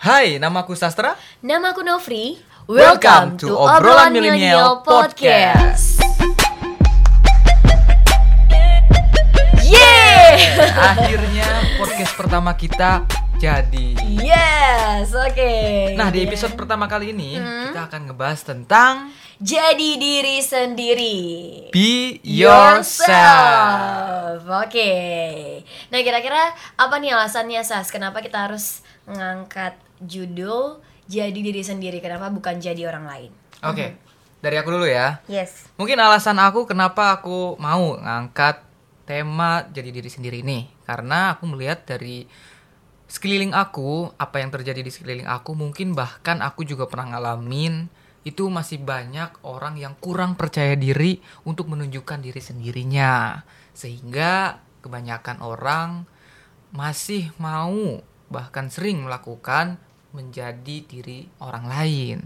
Hai, namaku Sastra. Namaku Novri. Welcome to Obrolan Milenial Podcast. Yeay! Akhirnya podcast pertama kita jadi. Yes, oke. Nah, di episode pertama kali ini kita akan ngebahas tentang Jadi diri sendiri. be yourself. Oke. Nah, kira-kira apa nih alasannya Sas? Kenapa kita harus mengangkat judul jadi diri sendiri? Kenapa bukan jadi orang lain? Oke. Dari aku dulu ya. Yes. Mungkin alasan aku kenapa aku mau ngangkat tema jadi diri sendiri ini karena aku melihat dari sekeliling aku, apa yang terjadi di sekeliling aku mungkin bahkan aku juga pernah ngalamin itu masih banyak orang yang kurang percaya diri untuk menunjukkan diri sendirinya. Sehingga kebanyakan orang masih mau bahkan sering melakukan menjadi diri orang lain.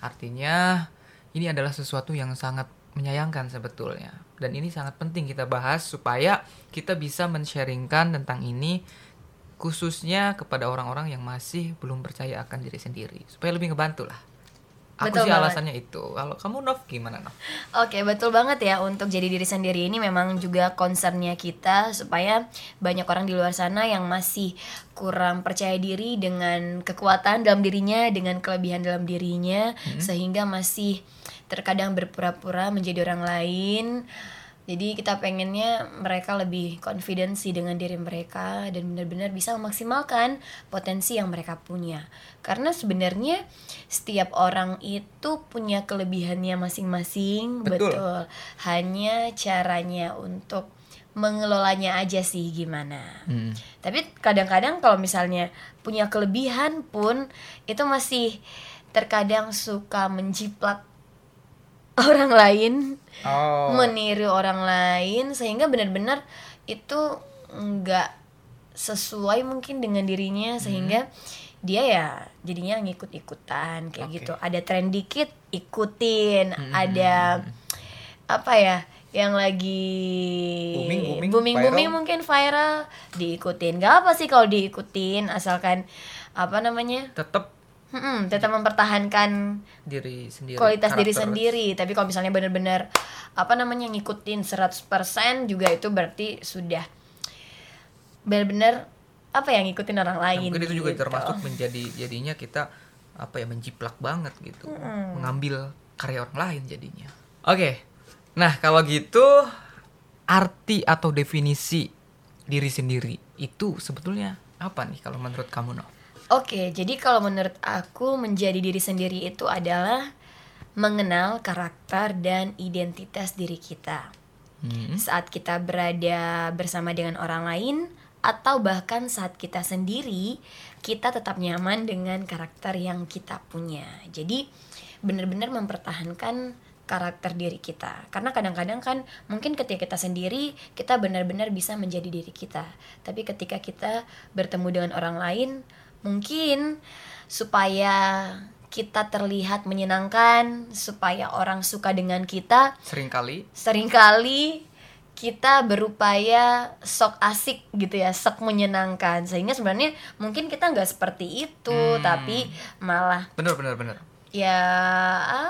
Artinya ini adalah sesuatu yang sangat menyayangkan sebetulnya. Dan ini sangat penting kita bahas supaya kita bisa men-sharingkan tentang ini khususnya kepada orang-orang yang masih belum percaya akan diri sendiri. Supaya lebih ngebantu lah. Aku Betul sih banget. alasannya itu. Kalau kamu Nov gimana Nov? Oke, betul banget ya untuk jadi diri sendiri ini memang juga concernnya kita supaya banyak orang di luar sana yang masih kurang percaya diri dengan kekuatan dalam dirinya, dengan kelebihan dalam dirinya sehingga masih terkadang berpura-pura menjadi orang lain. Jadi kita pengennya mereka lebih confident sih dengan diri mereka dan benar-benar bisa memaksimalkan potensi yang mereka punya. Karena sebenarnya setiap orang itu punya kelebihannya masing-masing, Betul. Hanya caranya untuk mengelolanya aja sih gimana. Hmm. Tapi kadang-kadang kalau misalnya punya kelebihan pun itu masih terkadang suka menjiplak orang lain Oh. meniru orang lain sehingga benar-benar itu nggak sesuai mungkin dengan dirinya sehingga dia ya jadinya ngikut-ikutan kayak Oke. gitu. Ada tren dikit ikutin. Ada apa ya yang lagi Booming, booming, booming, mungkin viral diikutin. Gak apa sih kalau diikutin asalkan apa namanya? Tetap Mm-mm, tetap mempertahankan diri sendiri. kualitas diri karakter. sendiri tapi kalau misalnya benar-benar apa namanya ngikutin 100% juga itu berarti sudah benar-benar apa ya ngikutin orang Nah, lain mungkin itu juga gitu. termasuk menjadi jadinya kita apa ya menjiplak banget gitu mengambil karya orang lain jadinya oke nah kalau gitu arti atau definisi diri sendiri itu sebetulnya apa nih kalau menurut kamu Oke, jadi kalau menurut aku menjadi diri sendiri itu adalah mengenal karakter dan identitas diri kita. Hmm, Saat kita berada bersama dengan orang lain atau bahkan saat kita sendiri, kita tetap nyaman dengan karakter yang kita punya. Jadi benar-benar mempertahankan karakter diri kita. Karena kadang-kadang kan mungkin ketika kita sendiri kita benar-benar bisa menjadi diri kita. Tapi ketika kita bertemu dengan orang lain, mungkin supaya kita terlihat menyenangkan, supaya orang suka dengan kita, sering kali sering kali kita berupaya sok asik gitu ya, sok menyenangkan. Sehingga sebenarnya mungkin kita nggak seperti itu, Hmm. tapi malah bener bener bener ya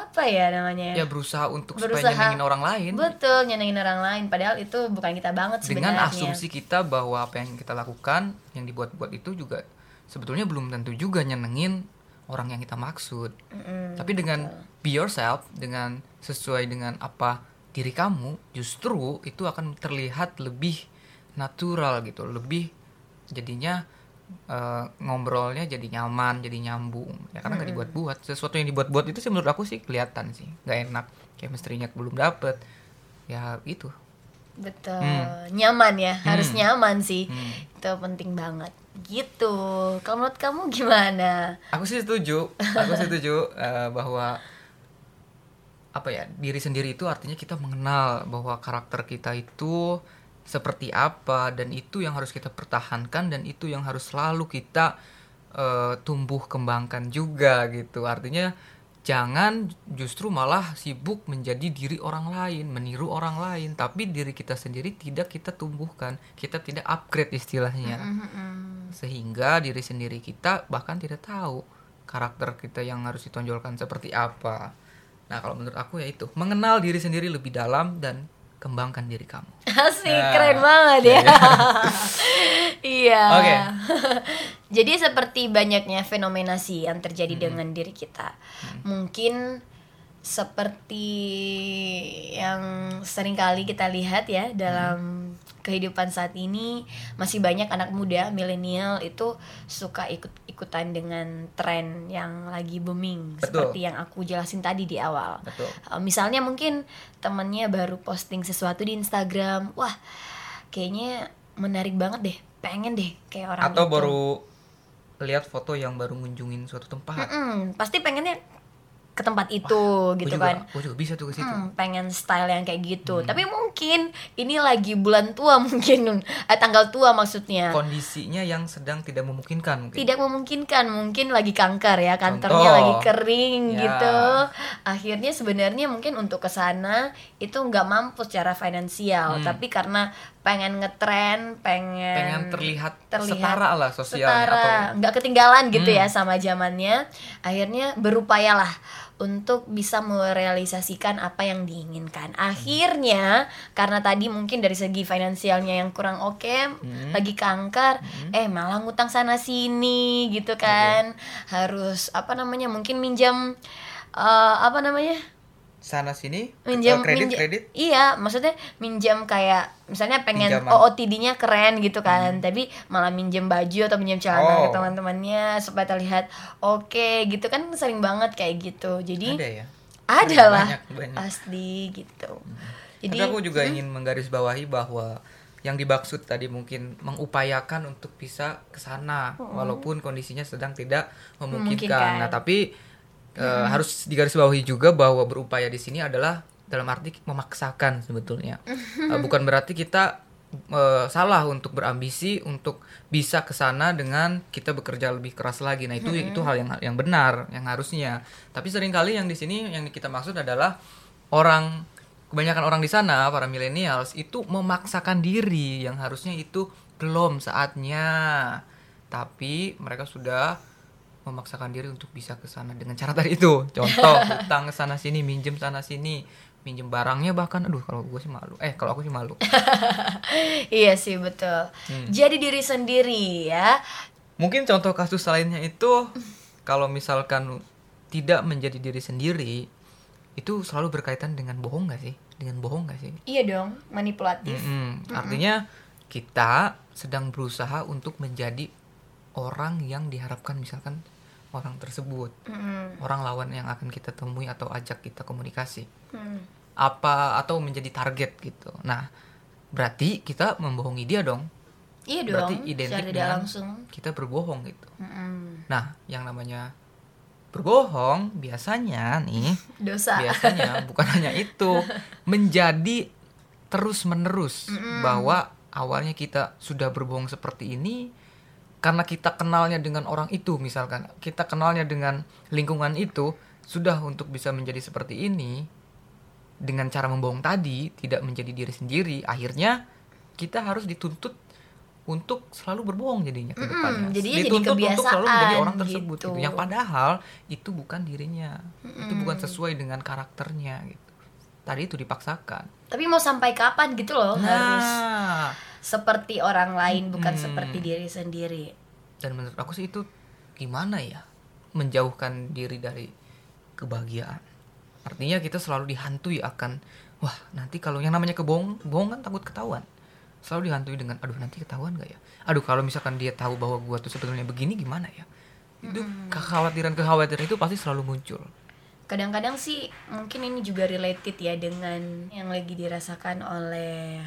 apa ya namanya? ya berusaha untuk Berusaha. supaya nyenengin orang lain Betul, nyenengin orang lain. Padahal itu bukan kita banget dengan sebenarnya. asumsi kita bahwa apa yang kita lakukan yang dibuat-buat itu juga sebetulnya belum tentu juga nyenengin orang yang kita maksud Mm-mm, tapi dengan be yourself dengan sesuai dengan apa diri kamu justru itu akan terlihat lebih natural gitu lebih jadinya eh, ngobrolnya jadi nyaman jadi nyambung ya karena nggak dibuat-buat sesuatu yang dibuat-buat itu sih menurut aku sih kelihatan sih nggak enak chemistry-nya belum dapet ya itu betul. Hmm. Nyaman ya, harus Hmm. nyaman sih. Hmm. Itu penting banget. Gitu. Kalau menurut kamu gimana? aku sih setuju aku setuju eh, bahwa apa ya diri sendiri itu artinya kita mengenal bahwa karakter kita itu seperti apa dan itu yang harus kita pertahankan dan itu yang harus selalu kita eh, tumbuh kembangkan juga gitu artinya jangan justru malah sibuk menjadi diri orang lain meniru orang lain tapi diri kita sendiri tidak kita tumbuhkan kita tidak upgrade istilahnya Mm-mm. Sehingga diri sendiri kita bahkan tidak tahu karakter kita yang harus ditonjolkan seperti apa. Nah, kalau menurut aku ya itu, mengenal diri sendiri lebih dalam dan kembangkan diri kamu. Asik, Nah. keren banget ya. iya. Oke. Jadi seperti banyaknya fenomena sih yang Hmm. terjadi dengan diri kita. Mungkin seperti yang sering kali kita lihat ya dalam Hmm. Kehidupan saat ini masih banyak anak muda milenial itu suka ikut-ikutan dengan tren yang lagi booming Betul. seperti yang aku jelasin tadi di awal. Betul. Uh, misalnya mungkin temennya baru posting sesuatu di Instagram wah kayaknya menarik banget deh pengen deh kayak orang Atau itu. baru lihat foto yang baru ngunjungin suatu tempat. Mm-mm, pasti pengennya ke tempat itu Gua gitu juga, kan gua juga bisa tuh ke situ. Hmm, pengen style yang kayak gitu Hmm. tapi mungkin ini lagi bulan tua mungkin eh, tanggal tua maksudnya Kondisinya yang sedang tidak memungkinkan mungkin. tidak memungkinkan mungkin lagi kanker ya kankernya Contoh. lagi kering Ya. gitu akhirnya sebenarnya mungkin untuk ke sana itu nggak mampu secara finansial Hmm. tapi karena pengen ngetren pengen Pengen terlihat, terlihat setara lah sosialnya setara atau nggak ketinggalan gitu Hmm. ya sama zamannya akhirnya berupayalah untuk bisa merealisasikan apa yang diinginkan. Akhirnya karena tadi mungkin dari segi finansialnya yang kurang oke Hmm. lagi kanker eh malah ngutang sana sini gitu kan. Harus apa namanya mungkin minjam eh, apa namanya sana sini minjam kredit minja- kredit? iya maksudnya minjam kayak misalnya pengen. OOTD-nya keren gitu kan tapi malah minjem baju atau minjem celana ke Oh. teman-temannya supaya terlihat oke gitu kan sering banget kayak gitu. Jadi ada ya? ada lah pasti gitu. Tapi jadi aku juga ingin menggarisbawahi bahwa yang dimaksud tadi mungkin mengupayakan untuk bisa ke sana walaupun kondisinya sedang tidak memungkinkan. Memungkinkan. Nah, tapi eh, harus digarisbawahi juga bahwa berupaya di sini adalah dalam arti memaksakan sebetulnya. Eh, bukan berarti kita eh, salah untuk berambisi untuk bisa ke sana dengan kita bekerja lebih keras lagi. Nah, itu itu hal yang yang benar, yang harusnya. Tapi sering kali yang di sini yang kita maksud adalah orang kebanyakan orang di sana para millennials itu memaksakan diri yang harusnya itu belum saatnya. Tapi mereka sudah memaksakan diri untuk bisa ke sana dengan cara tadi itu. Contoh, utang sana sini, minjem sana sini, minjem barangnya bahkan aduh kalau gue sih malu. Eh, kalau aku sih malu. iya sih betul Hmm. jadi diri sendiri ya Mungkin contoh kasus lainnya itu kalau misalkan tidak menjadi diri sendiri itu selalu berkaitan dengan bohong gak sih? Dengan bohong gak sih? iya dong manipulatif Mm-mm. Artinya kita sedang berusaha untuk menjadi orang yang diharapkan misalkan orang tersebut, Mm-mm. orang lawan yang akan kita temui atau ajak kita komunikasi. Mm. Apa atau menjadi target gitu. Nah, berarti kita membohongi dia dong. iya Berarti dong identik secara tidak dengan- langsung Kita berbohong gitu. Mm-mm. Nah, yang namanya berbohong biasanya nih dosa biasanya bukan hanya itu menjadi terus menerus bahwa awalnya kita sudah berbohong seperti ini karena kita kenalnya dengan orang itu misalkan. Kita kenalnya dengan lingkungan itu sudah untuk bisa menjadi seperti ini dengan cara membohong tadi tidak menjadi diri sendiri akhirnya kita harus dituntut untuk selalu berbohong jadinya ke depannya. jadinya jadi dituntut untuk selalu menjadi orang tersebut gitu. gitu. yang padahal itu bukan dirinya. Itu bukan sesuai dengan karakternya gitu. Tadi itu dipaksakan. Tapi mau sampai kapan gitu loh harus nah. seperti orang lain bukan Hmm. seperti diri sendiri dan menurut aku sih itu gimana ya? Menjauhkan diri dari kebahagiaan. Artinya kita selalu dihantui akan wah nanti kalau yang namanya kebohong bohong kan takut ketahuan. Selalu dihantui dengan aduh nanti ketahuan gak ya? Aduh kalau misalkan dia tahu bahwa gua tuh sebenarnya begini gimana ya? Itu kekhawatiran kekhawatiran itu pasti selalu muncul. Kadang-kadang sih mungkin ini juga related ya dengan yang lagi dirasakan oleh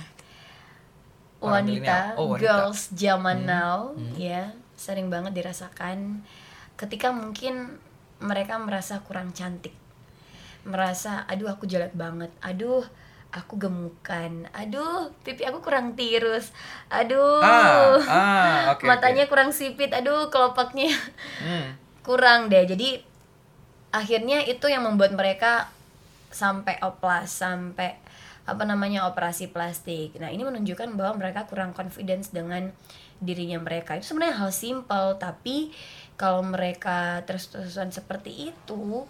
wanita. Oh, wanita. girls zaman Hmm, now hmm. ya sering banget dirasakan ketika mungkin mereka merasa kurang cantik. Merasa aduh aku jelek banget. Aduh aku gemukan. Aduh pipi aku kurang tirus. Aduh. Ah ah oke. matanya kurang sipit. Aduh kelopaknya Hmm. kurang deh. Jadi akhirnya itu yang membuat mereka sampai oplas sampai apa namanya operasi plastik. Nah ini menunjukkan bahwa mereka kurang confidence dengan dirinya mereka itu sebenarnya hal simpel tapi kalau mereka terus-terusan seperti itu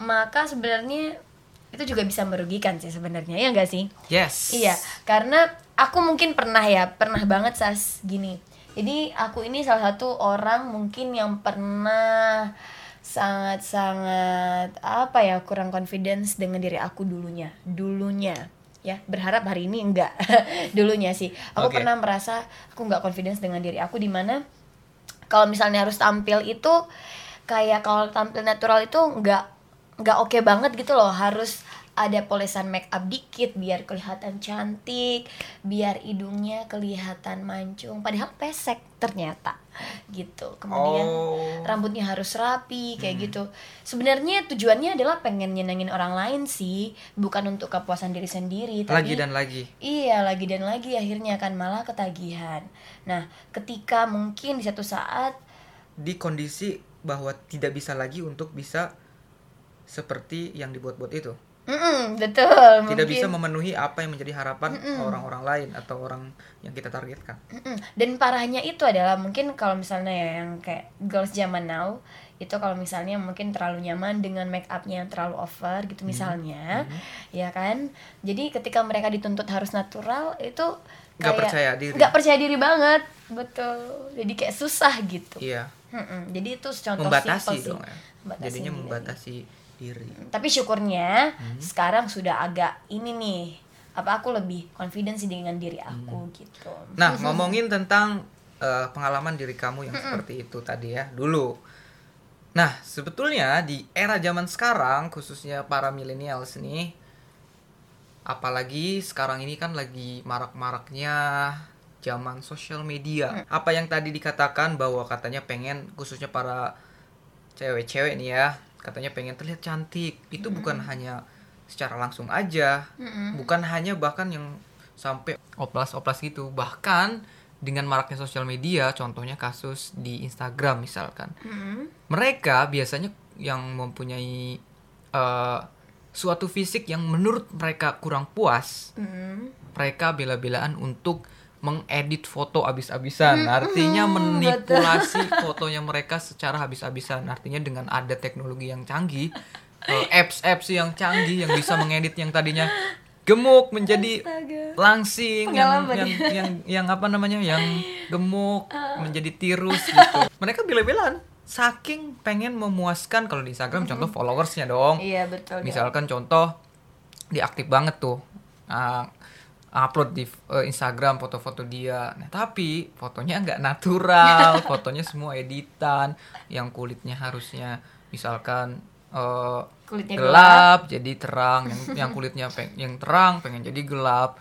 maka sebenarnya itu juga bisa merugikan sih sebenarnya ya enggak sih Yes. Iya, karena aku mungkin pernah ya, pernah banget sas gini. Jadi aku ini salah satu orang mungkin yang pernah sangat-sangat apa ya kurang confidence dengan diri aku dulunya, dulunya ya berharap hari ini enggak dulunya sih aku Oke. pernah merasa aku nggak confidence dengan diri aku di mana kalau misalnya harus tampil itu kayak kalau tampil natural itu nggak nggak oke banget gitu loh harus ada polesan make up dikit biar kelihatan cantik biar hidungnya kelihatan mancung padahal pesek ternyata gitu kemudian Oh. rambutnya harus rapi kayak gitu sebenarnya tujuannya adalah pengen nyenengin orang lain sih bukan untuk kepuasan diri sendiri Lagi tapi dan lagi. Iya, lagi dan lagi akhirnya akan malah ketagihan. Nah, ketika mungkin di satu saat Di kondisi bahwa tidak bisa lagi untuk bisa seperti yang dibuat-buat itu. Mm-mm, betul, Tidak mungkin. bisa memenuhi apa yang menjadi harapan orang-orang lain atau orang yang kita targetkan. Mm-mm. Dan parahnya itu adalah mungkin kalau misalnya ya yang kayak girls zaman now itu kalau misalnya mungkin terlalu nyaman dengan make upnya yang terlalu over gitu misalnya, ya kan? Jadi ketika mereka dituntut harus natural itu Nggak percaya diri. nggak percaya diri banget, betul. Jadi kayak susah gitu. Iya. Mm-mm. Jadi itu contoh membatasi sih. dong ya. Membatasi Jadinya membatasi diri. Tapi syukurnya Hmm. sekarang sudah agak ini nih apa aku lebih confidence dengan diri aku gitu Hmm. Nah, ngomongin tentang eh, pengalaman diri kamu yang seperti itu tadi ya, dulu. Nah, sebetulnya di era zaman sekarang, khususnya para millennials nih, apalagi sekarang ini kan lagi marak-maraknya zaman sosial media. Apa yang tadi dikatakan bahwa katanya pengen khususnya para cewek-cewek nih ya, katanya pengen terlihat cantik. Itu bukan hanya secara langsung aja, bukan hanya bahkan yang sampai oplas-oplas gitu. Bahkan dengan maraknya sosial media, contohnya kasus di Instagram misalkan. Mm-mm. Mereka biasanya yang mempunyai eh, suatu fisik yang menurut mereka kurang puas, Mm-mm. mereka bela-belaan untuk mengedit foto habis-habisan. Artinya manipulasi fotonya mereka secara habis-habisan. Artinya dengan ada teknologi yang canggih, eh, apps-apps yang canggih yang bisa mengedit yang tadinya gemuk menjadi Astaga. langsing yang, Pengalaman yang ya. yang yang apa namanya yang gemuk menjadi tirus gitu. Mereka bela-belaan saking pengen memuaskan kalau di Instagram contoh followersnya dong iya betul misalkan contoh dia aktif banget tuh uh, upload di uh, Instagram foto-foto dia. Nah tapi fotonya nggak natural fotonya semua editan yang kulitnya harusnya misalkan uh, Kulitnya gelap, jadi terang yang yang kulitnya peng- yang terang pengen jadi gelap.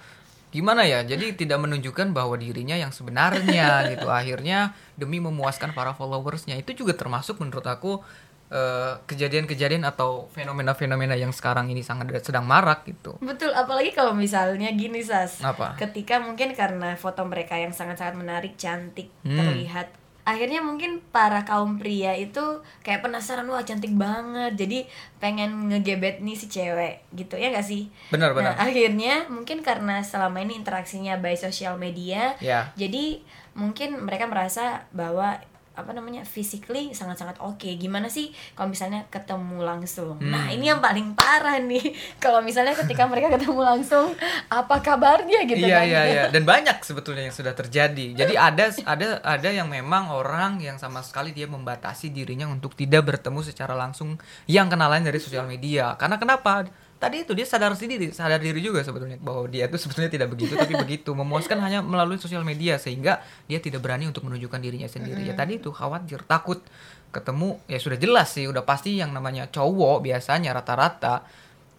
Gimana ya? Jadi tidak menunjukkan bahwa dirinya yang sebenarnya gitu. Akhirnya demi memuaskan para followersnya itu juga termasuk menurut aku eh, kejadian-kejadian atau fenomena-fenomena yang sekarang ini sangat sedang marak gitu Betul, apalagi kalau misalnya gini Sas. Apa? Ketika mungkin karena foto mereka yang sangat-sangat menarik, cantik, Hmm. terlihat akhirnya mungkin para kaum pria itu kayak penasaran wah cantik banget jadi pengen ngegebet nih si cewek gitu ya gak sih Benar, nah benar. akhirnya mungkin karena selama ini interaksinya by sosial media Ya. jadi mungkin mereka merasa bahwa apa namanya physically sangat-sangat oke. Gimana sih kalau misalnya ketemu langsung? Nah Hmm. ini yang paling parah nih. Kalau misalnya ketika mereka ketemu langsung apa kabarnya gitu iya kan? iya iya. Dan banyak sebetulnya yang sudah terjadi. Jadi ada ada ada yang memang orang yang sama sekali dia membatasi dirinya untuk tidak bertemu secara langsung yang kenalan dari sosial media. Karena kenapa tadi itu dia sadar sendiri sadar diri juga sebetulnya bahwa dia itu sebetulnya tidak begitu tapi begitu. Memuaskan hanya melalui sosial media sehingga dia tidak berani untuk menunjukkan dirinya sendiri. Ya tadi itu khawatir takut ketemu ya sudah jelas sih udah pasti yang namanya cowok biasanya rata-rata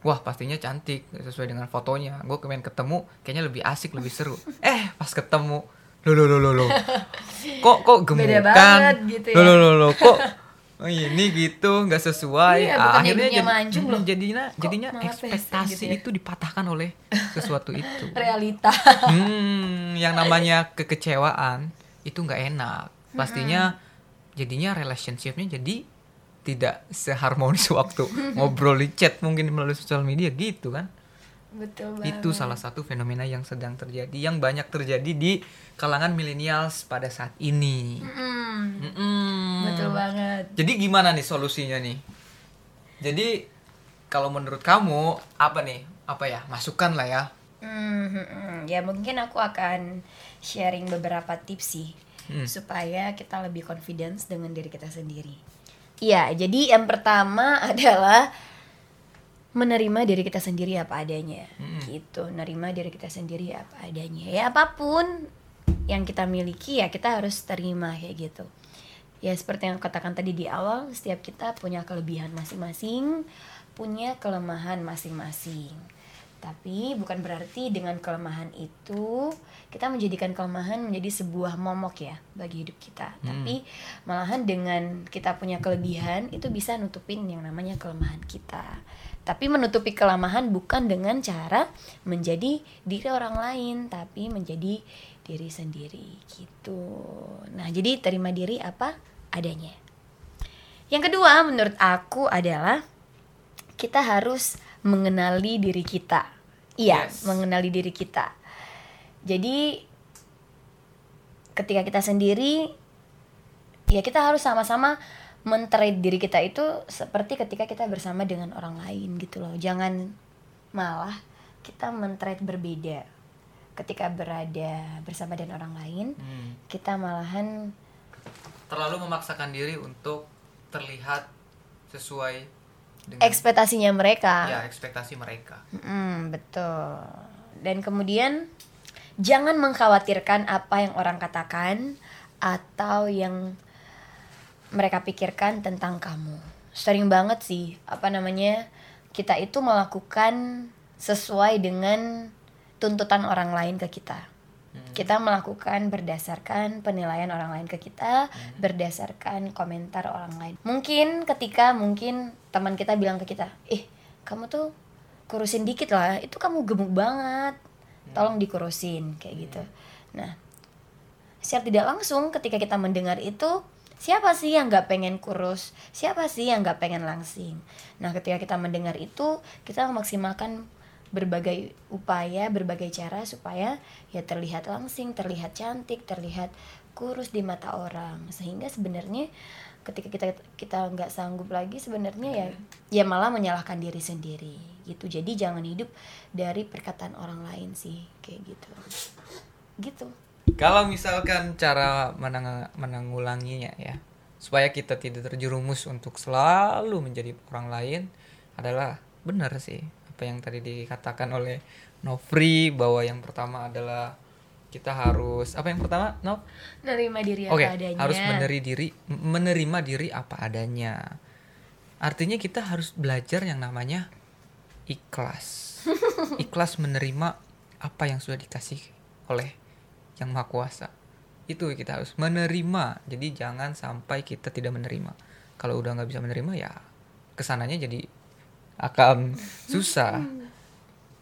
wah pastinya cantik sesuai dengan fotonya. Gue kemarin ketemu kayaknya lebih asik lebih seru. Eh pas ketemu lo lo lo lo kok kok Beda gemukan? banget gitu ya. lo lo lo kok oh, ini gitu nggak sesuai. Iya, Ah, akhirnya jadi mancung mm, loh. jadinya jadinya ekspektasi gitu ya? itu dipatahkan oleh sesuatu itu. Realita. Hmm yang namanya kekecewaan itu nggak enak. Pastinya jadinya relationshipnya jadi tidak seharmonis waktu ngobrol di chat mungkin melalui sosial media gitu kan? Betul banget. Itu salah satu fenomena yang sedang terjadi, yang banyak terjadi di kalangan milenials pada saat ini. Mm, Betul banget Jadi gimana nih solusinya nih? Jadi kalau menurut kamu apa nih? Apa ya? Masukan lah ya. Hmm, hmm, hmm. ya mungkin aku akan sharing beberapa tips sih Hmm. supaya kita lebih confidence dengan diri kita sendiri. Iya, jadi yang pertama adalah menerima diri kita sendiri apa adanya. Hmm. Gitu, menerima diri kita sendiri apa adanya. Ya apa pun yang kita miliki ya kita harus terima kayak gitu. Ya seperti yang aku katakan tadi di awal, setiap kita punya kelebihan masing-masing, punya kelemahan masing-masing. Tapi bukan berarti dengan kelemahan itu kita menjadikan kelemahan menjadi sebuah momok ya bagi hidup kita. Tapi malahan dengan kita punya kelebihan itu bisa nutupin yang namanya kelemahan kita. Tapi menutupi kelemahan bukan dengan cara menjadi diri orang lain, tapi menjadi diri sendiri gitu. Nah, jadi terima diri apa adanya. Yang kedua menurut aku adalah kita harus mengenali diri kita. Iya, Yes. mengenali diri kita. Jadi ketika kita sendiri ya kita harus sama-sama men-trade diri kita itu seperti ketika kita bersama dengan orang lain gitu loh. Jangan malah kita men-trade berbeda. Ketika berada bersama dengan orang lain, Hmm. kita malahan Terlalu memaksakan diri untuk terlihat sesuai dengan ekspektasinya mereka. ya ekspektasi mereka. Mm, betul. Dan kemudian jangan mengkhawatirkan apa yang orang katakan atau yang mereka pikirkan tentang kamu. Sering banget sih, apa namanya? Kita itu melakukan sesuai dengan tuntutan orang lain ke kita. Kita melakukan berdasarkan penilaian orang lain ke kita, berdasarkan komentar orang lain. Mungkin ketika mungkin teman kita bilang ke kita, "Eh, kamu tuh kurusin dikit lah, itu kamu gemuk banget. Tolong dikurusin." kayak gitu. Nah, secara tidak langsung ketika kita mendengar itu, siapa sih yang nggak pengen kurus? Siapa sih yang nggak pengen langsing? Nah, ketika kita mendengar itu, kita memaksimalkan berbagai upaya, berbagai cara supaya ya terlihat langsing, terlihat cantik, terlihat kurus di mata orang. Sehingga sebenarnya ketika kita kita nggak sanggup lagi sebenarnya ya ya malah menyalahkan diri sendiri gitu. Jadi jangan hidup dari perkataan orang lain sih kayak gitu. Gitu. Kalau misalkan cara menang menanggulanginya ya, supaya kita tidak terjerumus untuk selalu menjadi orang lain adalah benar sih apa yang tadi dikatakan oleh Novri bahwa yang pertama adalah kita harus apa yang pertama Nov? Menerima diri Oke, apa adanya. harus menerima diri menerima diri apa adanya. Artinya kita harus belajar yang namanya ikhlas. ikhlas menerima apa yang sudah dikasih oleh yang maha kuasa. Itu kita harus menerima. Jadi jangan sampai kita tidak menerima. Kalau udah nggak bisa menerima ya ke sananya jadi akan susah.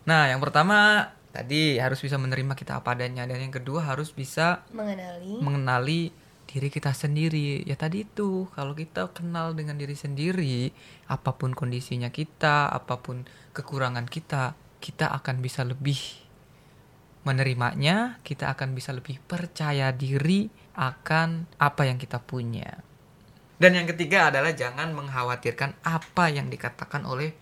Nah, yang pertama tadi harus bisa menerima kita apa adanya dan yang kedua harus bisa mengenali. mengenali diri kita sendiri. Ya tadi itu kalau kita kenal dengan diri sendiri apa pun kondisinya kita apa pun kekurangan kita kita akan bisa lebih menerimanya kita akan bisa lebih percaya diri akan apa yang kita punya. Dan yang ketiga adalah jangan mengkhawatirkan apa yang dikatakan oleh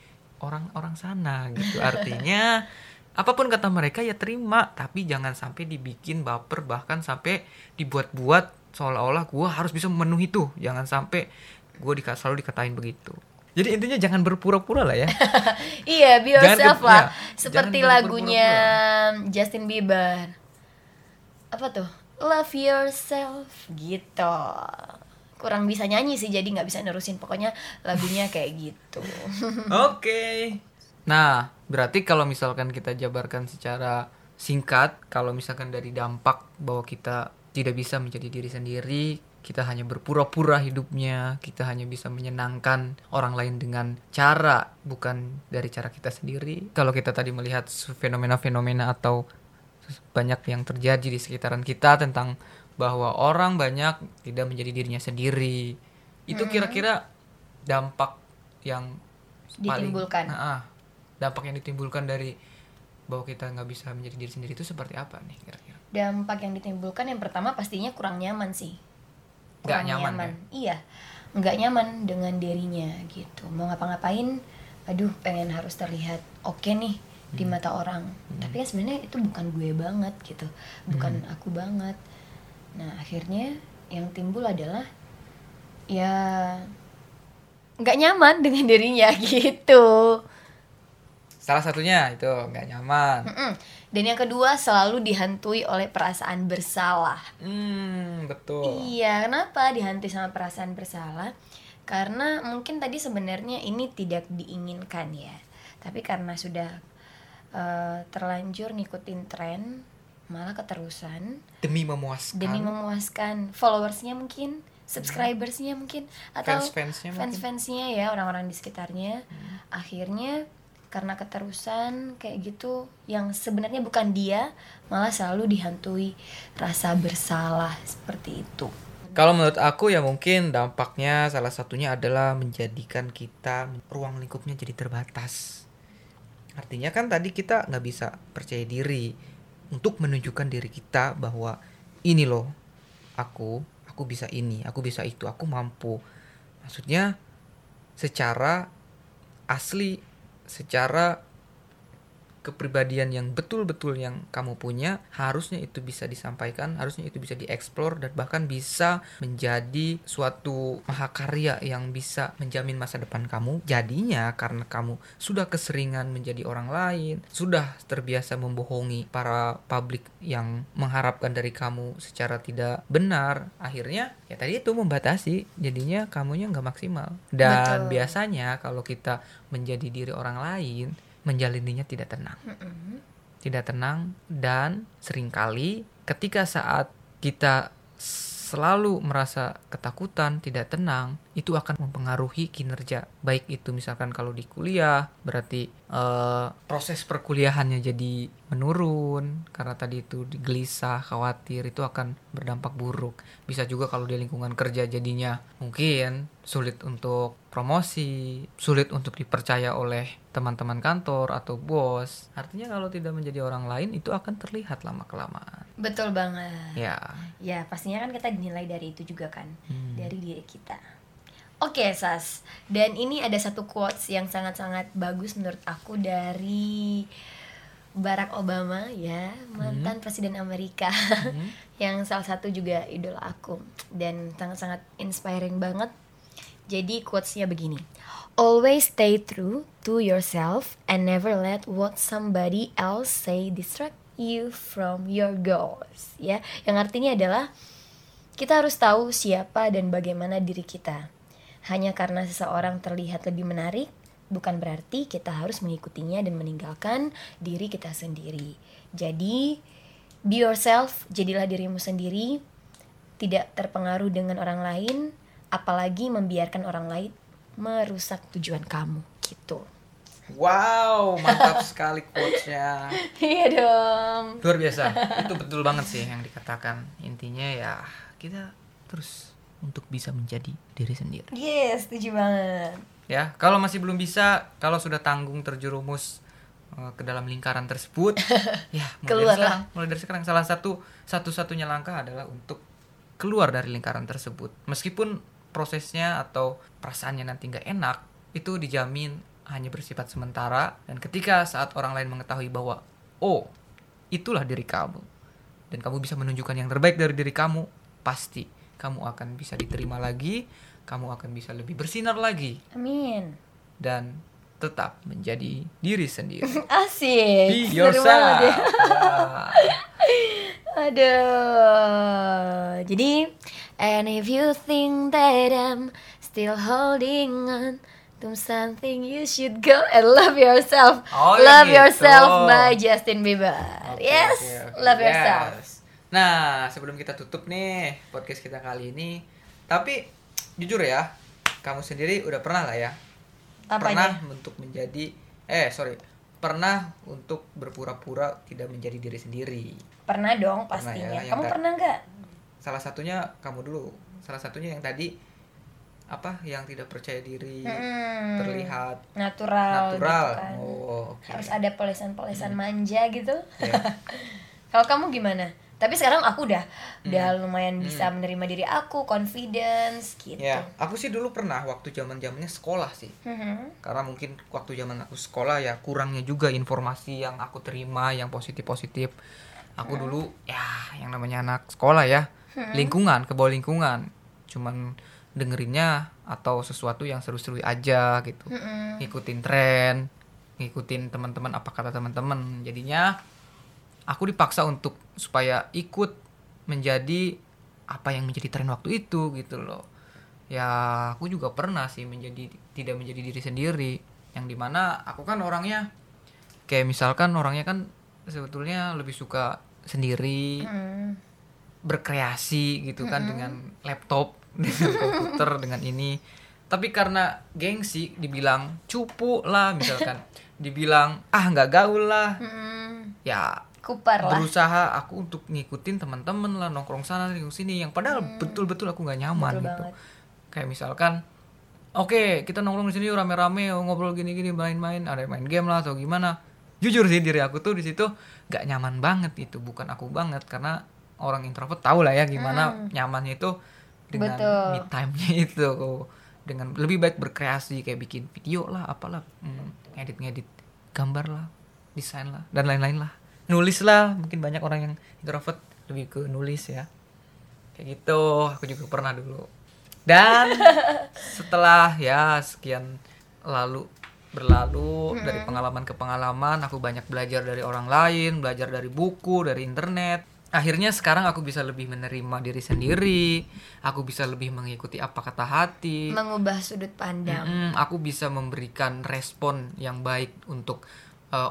orang-orang sana gitu artinya apa pun kata mereka ya terima tapi jangan sampai dibikin baper bahkan sampai dibuat-buat seolah-olah gue harus bisa memenuhi itu jangan sampai gue di, selalu dikatain begitu jadi intinya jangan berpura-pura lah ya Iya, be yourself lah. ya, Seperti lagunya Justin Bieber. Apa tuh? Love yourself gitu. Kurang bisa nyanyi sih, jadi nggak bisa nerusin. Pokoknya lagunya kayak gitu. Oke. Nah, berarti kalau misalkan kita jabarkan secara singkat, kalau misalkan dari dampak bahwa kita tidak bisa menjadi diri sendiri, kita hanya berpura-pura hidupnya, kita hanya bisa menyenangkan orang lain dengan cara bukan dari cara kita sendiri. Kalau kita tadi melihat fenomena-fenomena atau banyak yang terjadi di sekitaran kita tentang bahwa orang banyak tidak menjadi dirinya sendiri. Itu kira-kira dampak yang paling- Ditimbulkan. Nah, ah, dampak yang ditimbulkan dari bahwa kita nggak bisa menjadi diri sendiri itu seperti apa nih kira-kira? Dampak yang ditimbulkan yang pertama pastinya kurang nyaman sih. Kurang nyaman, ya? iya. Nggak nyaman dengan dirinya gitu. Mau ngapa-ngapain aduh pengen harus terlihat oke nih di Hmm. mata orang. Tapi kan sebenarnya itu bukan gue banget gitu. Bukan Hmm. aku banget nah akhirnya yang timbul adalah ya nggak nyaman dengan dirinya gitu salah satunya itu nggak nyaman Mm-mm. Dan yang kedua selalu dihantui oleh perasaan bersalah. hmm betul Iya, kenapa dihantui sama perasaan bersalah? Karena mungkin tadi sebenarnya ini tidak diinginkan ya. Tapi karena sudah eh, terlanjur ngikutin tren, malah keterusan demi memuaskan demi memuaskan followersnya mungkin, subscribersnya mungkin, atau fans-fansnya fans-fansnya ya orang-orang di sekitarnya. Hmm. Akhirnya karena keterusan kayak gitu yang sebenarnya bukan dia malah selalu dihantui rasa bersalah seperti itu. Kalau menurut aku ya mungkin dampaknya salah satunya adalah menjadikan kita ruang lingkupnya jadi terbatas. Artinya kan tadi kita nggak bisa percaya diri untuk menunjukkan diri kita bahwa ini loh aku, aku bisa ini, aku bisa itu, aku mampu. Maksudnya secara asli, secara kepribadian yang betul-betul yang kamu punya harusnya itu bisa disampaikan, harusnya itu bisa dieksplor dan bahkan bisa menjadi suatu mahakarya yang bisa menjamin masa depan kamu. Jadinya karena kamu sudah keseringan menjadi orang lain, sudah terbiasa membohongi para publik yang mengharapkan dari kamu secara tidak benar, akhirnya ya tadi itu membatasi, jadinya kamunya nggak maksimal. Dan Betul. biasanya kalau kita menjadi diri orang lain, menjalininya tidak tenang Mm-mm. tidak tenang dan sering kali ketika saat kita selalu merasa ketakutan, tidak tenang, itu akan mempengaruhi kinerja. Baik itu misalkan kalau di kuliah, berarti eh, proses perkuliahannya jadi menurun karena tadi itu gelisah, khawatir, itu akan berdampak buruk. Bisa juga kalau di lingkungan kerja jadinya mungkin sulit untuk promosi, sulit untuk dipercaya oleh teman-teman kantor atau bos. Artinya kalau tidak menjadi orang lain itu akan terlihat lama-kelamaan. Betul banget. Ya. Ya, pastinya kan kita dinilai dari itu juga kan, Hmm. dari diri kita. Oke, Sas. Dan ini ada satu quotes yang sangat-sangat bagus menurut aku dari Barack Obama ya, mantan presiden Amerika. Hmm. yang salah satu juga idola aku dan sangat-sangat inspiring banget. Jadi quotesnya begini. Always stay true to yourself and never let what somebody else say distract you from your goals. Ya, yang artinya adalah kita harus tahu siapa dan bagaimana diri kita. Hanya karena seseorang terlihat lebih menarik, bukan berarti kita harus mengikutinya dan meninggalkan diri kita sendiri. Jadi, be yourself, jadilah dirimu sendiri, tidak terpengaruh dengan orang lain, apalagi membiarkan orang lain merusak tujuan kamu gitu. Wow, mantap sekali quotes-nya. Iya dong. Luar biasa. Itu betul banget sih yang dikatakan. Intinya ya kita terus untuk bisa menjadi diri sendiri. Yes, setuju banget. Ya, kalau masih belum bisa, kalau sudah tanggung terjerumus eh, ke dalam lingkaran tersebut, ya mulai dari Keluarlah. sekarang, mulai dari sekarang salah satu satu-satunya langkah adalah untuk keluar dari lingkaran tersebut. Meskipun prosesnya atau perasaannya nanti nggak enak, itu dijamin hanya bersifat sementara dan ketika saat orang lain mengetahui bahwa oh, itulah diri kamu dan kamu bisa menunjukkan yang terbaik dari diri kamu, pasti kamu akan bisa diterima lagi, kamu akan bisa lebih bersinar lagi Amin. dan tetap menjadi diri sendiri. Asik. Be yourself. ya. Aduh. Jadi, and if you think that I'm still holding on to something, you should go and love yourself. Oh, ya love gitu. yourself by Justin Bieber. Oke, yes, oke, oke. love Yes. yourself. Nah, sebelum kita tutup nih podcast kita kali ini, tapi jujur ya, kamu sendiri udah pernah lah ya, pernah Apanya? untuk menjadi, eh sorry, pernah untuk berpura-pura tidak menjadi diri sendiri. Pernah dong Pernah pastinya. ya, yang Kamu pernah nggak? Salah satunya kamu dulu, salah satunya yang tadi apa yang tidak percaya diri Mm-mm. terlihat natural, natural. gitu kan. Oh, oke. harus ada polesan-polesan manja gitu Ya. kalau kamu gimana tapi sekarang aku udah Hmm. udah lumayan bisa menerima diri aku confidence gitu Ya, aku sih dulu pernah waktu zaman zamannya sekolah sih. Mhm. Karena mungkin waktu zaman aku sekolah ya kurangnya juga informasi yang aku terima yang positif-positif. Aku dulu ya yang namanya anak sekolah ya, lingkungan, ke bawah lingkungan. Cuman dengerinnya atau sesuatu yang seru-seru aja gitu. Mm-mm. Ngikutin tren, ngikutin teman-teman apa kata teman-teman. Jadinya aku dipaksa untuk supaya ikut menjadi apa yang menjadi tren waktu itu gitu loh. Ya aku juga pernah sih menjadi tidak menjadi diri sendiri. Yang di mana aku kan orangnya kayak misalkan orangnya kan sebetulnya lebih suka sendiri Mm. berkreasi gitu kan dengan laptop dengan komputer dengan ini. Tapi karena gengsi dibilang cupu lah misalkan. Dibilang ah nggak gaul lah. Mm-mm. ya kupar lah berusaha aku untuk ngikutin teman-teman lah nongkrong sana nongkrong sini yang padahal betul-betul aku nggak nyaman Hmm. Betul gitu banget. kayak misalkan oke kita nongkrong di sini rame-rame yuk ngobrol gini-gini main-main ada yang main game lah atau gimana jujur sih diri aku tuh di situ nggak nyaman banget itu bukan aku banget karena orang introvert tahu lah ya gimana nyamannya itu dengan Hmm. Betul. me time-nya itu dengan lebih baik berkreasi kayak bikin video lah apalah hmm, ngedit-ngedit gambar lah desain lah dan lain-lain lah nulis lah. Mungkin banyak orang yang introvert lebih ke nulis ya. Kayak gitu. Aku juga pernah dulu. Dan setelah ya sekian lalu berlalu dari pengalaman ke pengalaman aku banyak belajar dari orang lain belajar dari buku dari internet. Akhirnya sekarang aku bisa lebih menerima diri sendiri. Aku bisa lebih mengikuti apa kata hati. Mengubah sudut pandang. Mm-mm, aku bisa memberikan respon yang baik untuk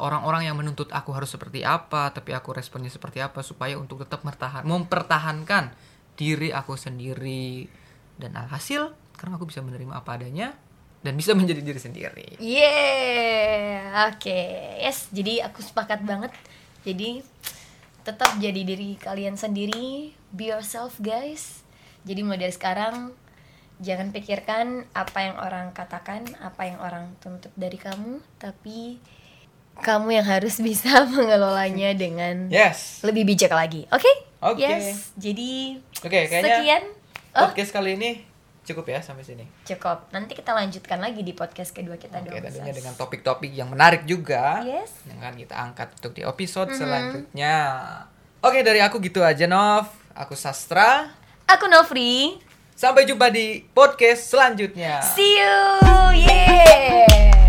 orang-orang yang menuntut aku harus seperti apa, tapi aku responnya seperti apa supaya untuk tetap mertahan, mempertahankan diri aku sendiri dan alhasil karena aku bisa menerima apa adanya dan bisa menjadi diri sendiri. Yeah, oke, yes. Jadi aku sepakat banget. Jadi tetap jadi diri kalian sendiri, be yourself guys. Jadi mulai dari sekarang jangan pikirkan apa yang orang katakan, apa yang orang tuntut dari kamu, tapi kamu yang harus bisa mengelolanya dengan Yes. lebih bijak lagi. Oke? Oke. Yes. Jadi Oke, kayaknya sekian. Oh, podcast kali ini cukup ya sampai sini. cukup. Nanti kita lanjutkan lagi di podcast kedua kita Oke, dong. tentunya dengan topik-topik yang menarik juga. Yes. yang akan kita angkat untuk di episode selanjutnya. Oke, dari aku gitu aja, Nov. Aku Sastra. Aku Novri. Sampai jumpa di podcast selanjutnya. See you. Yeah.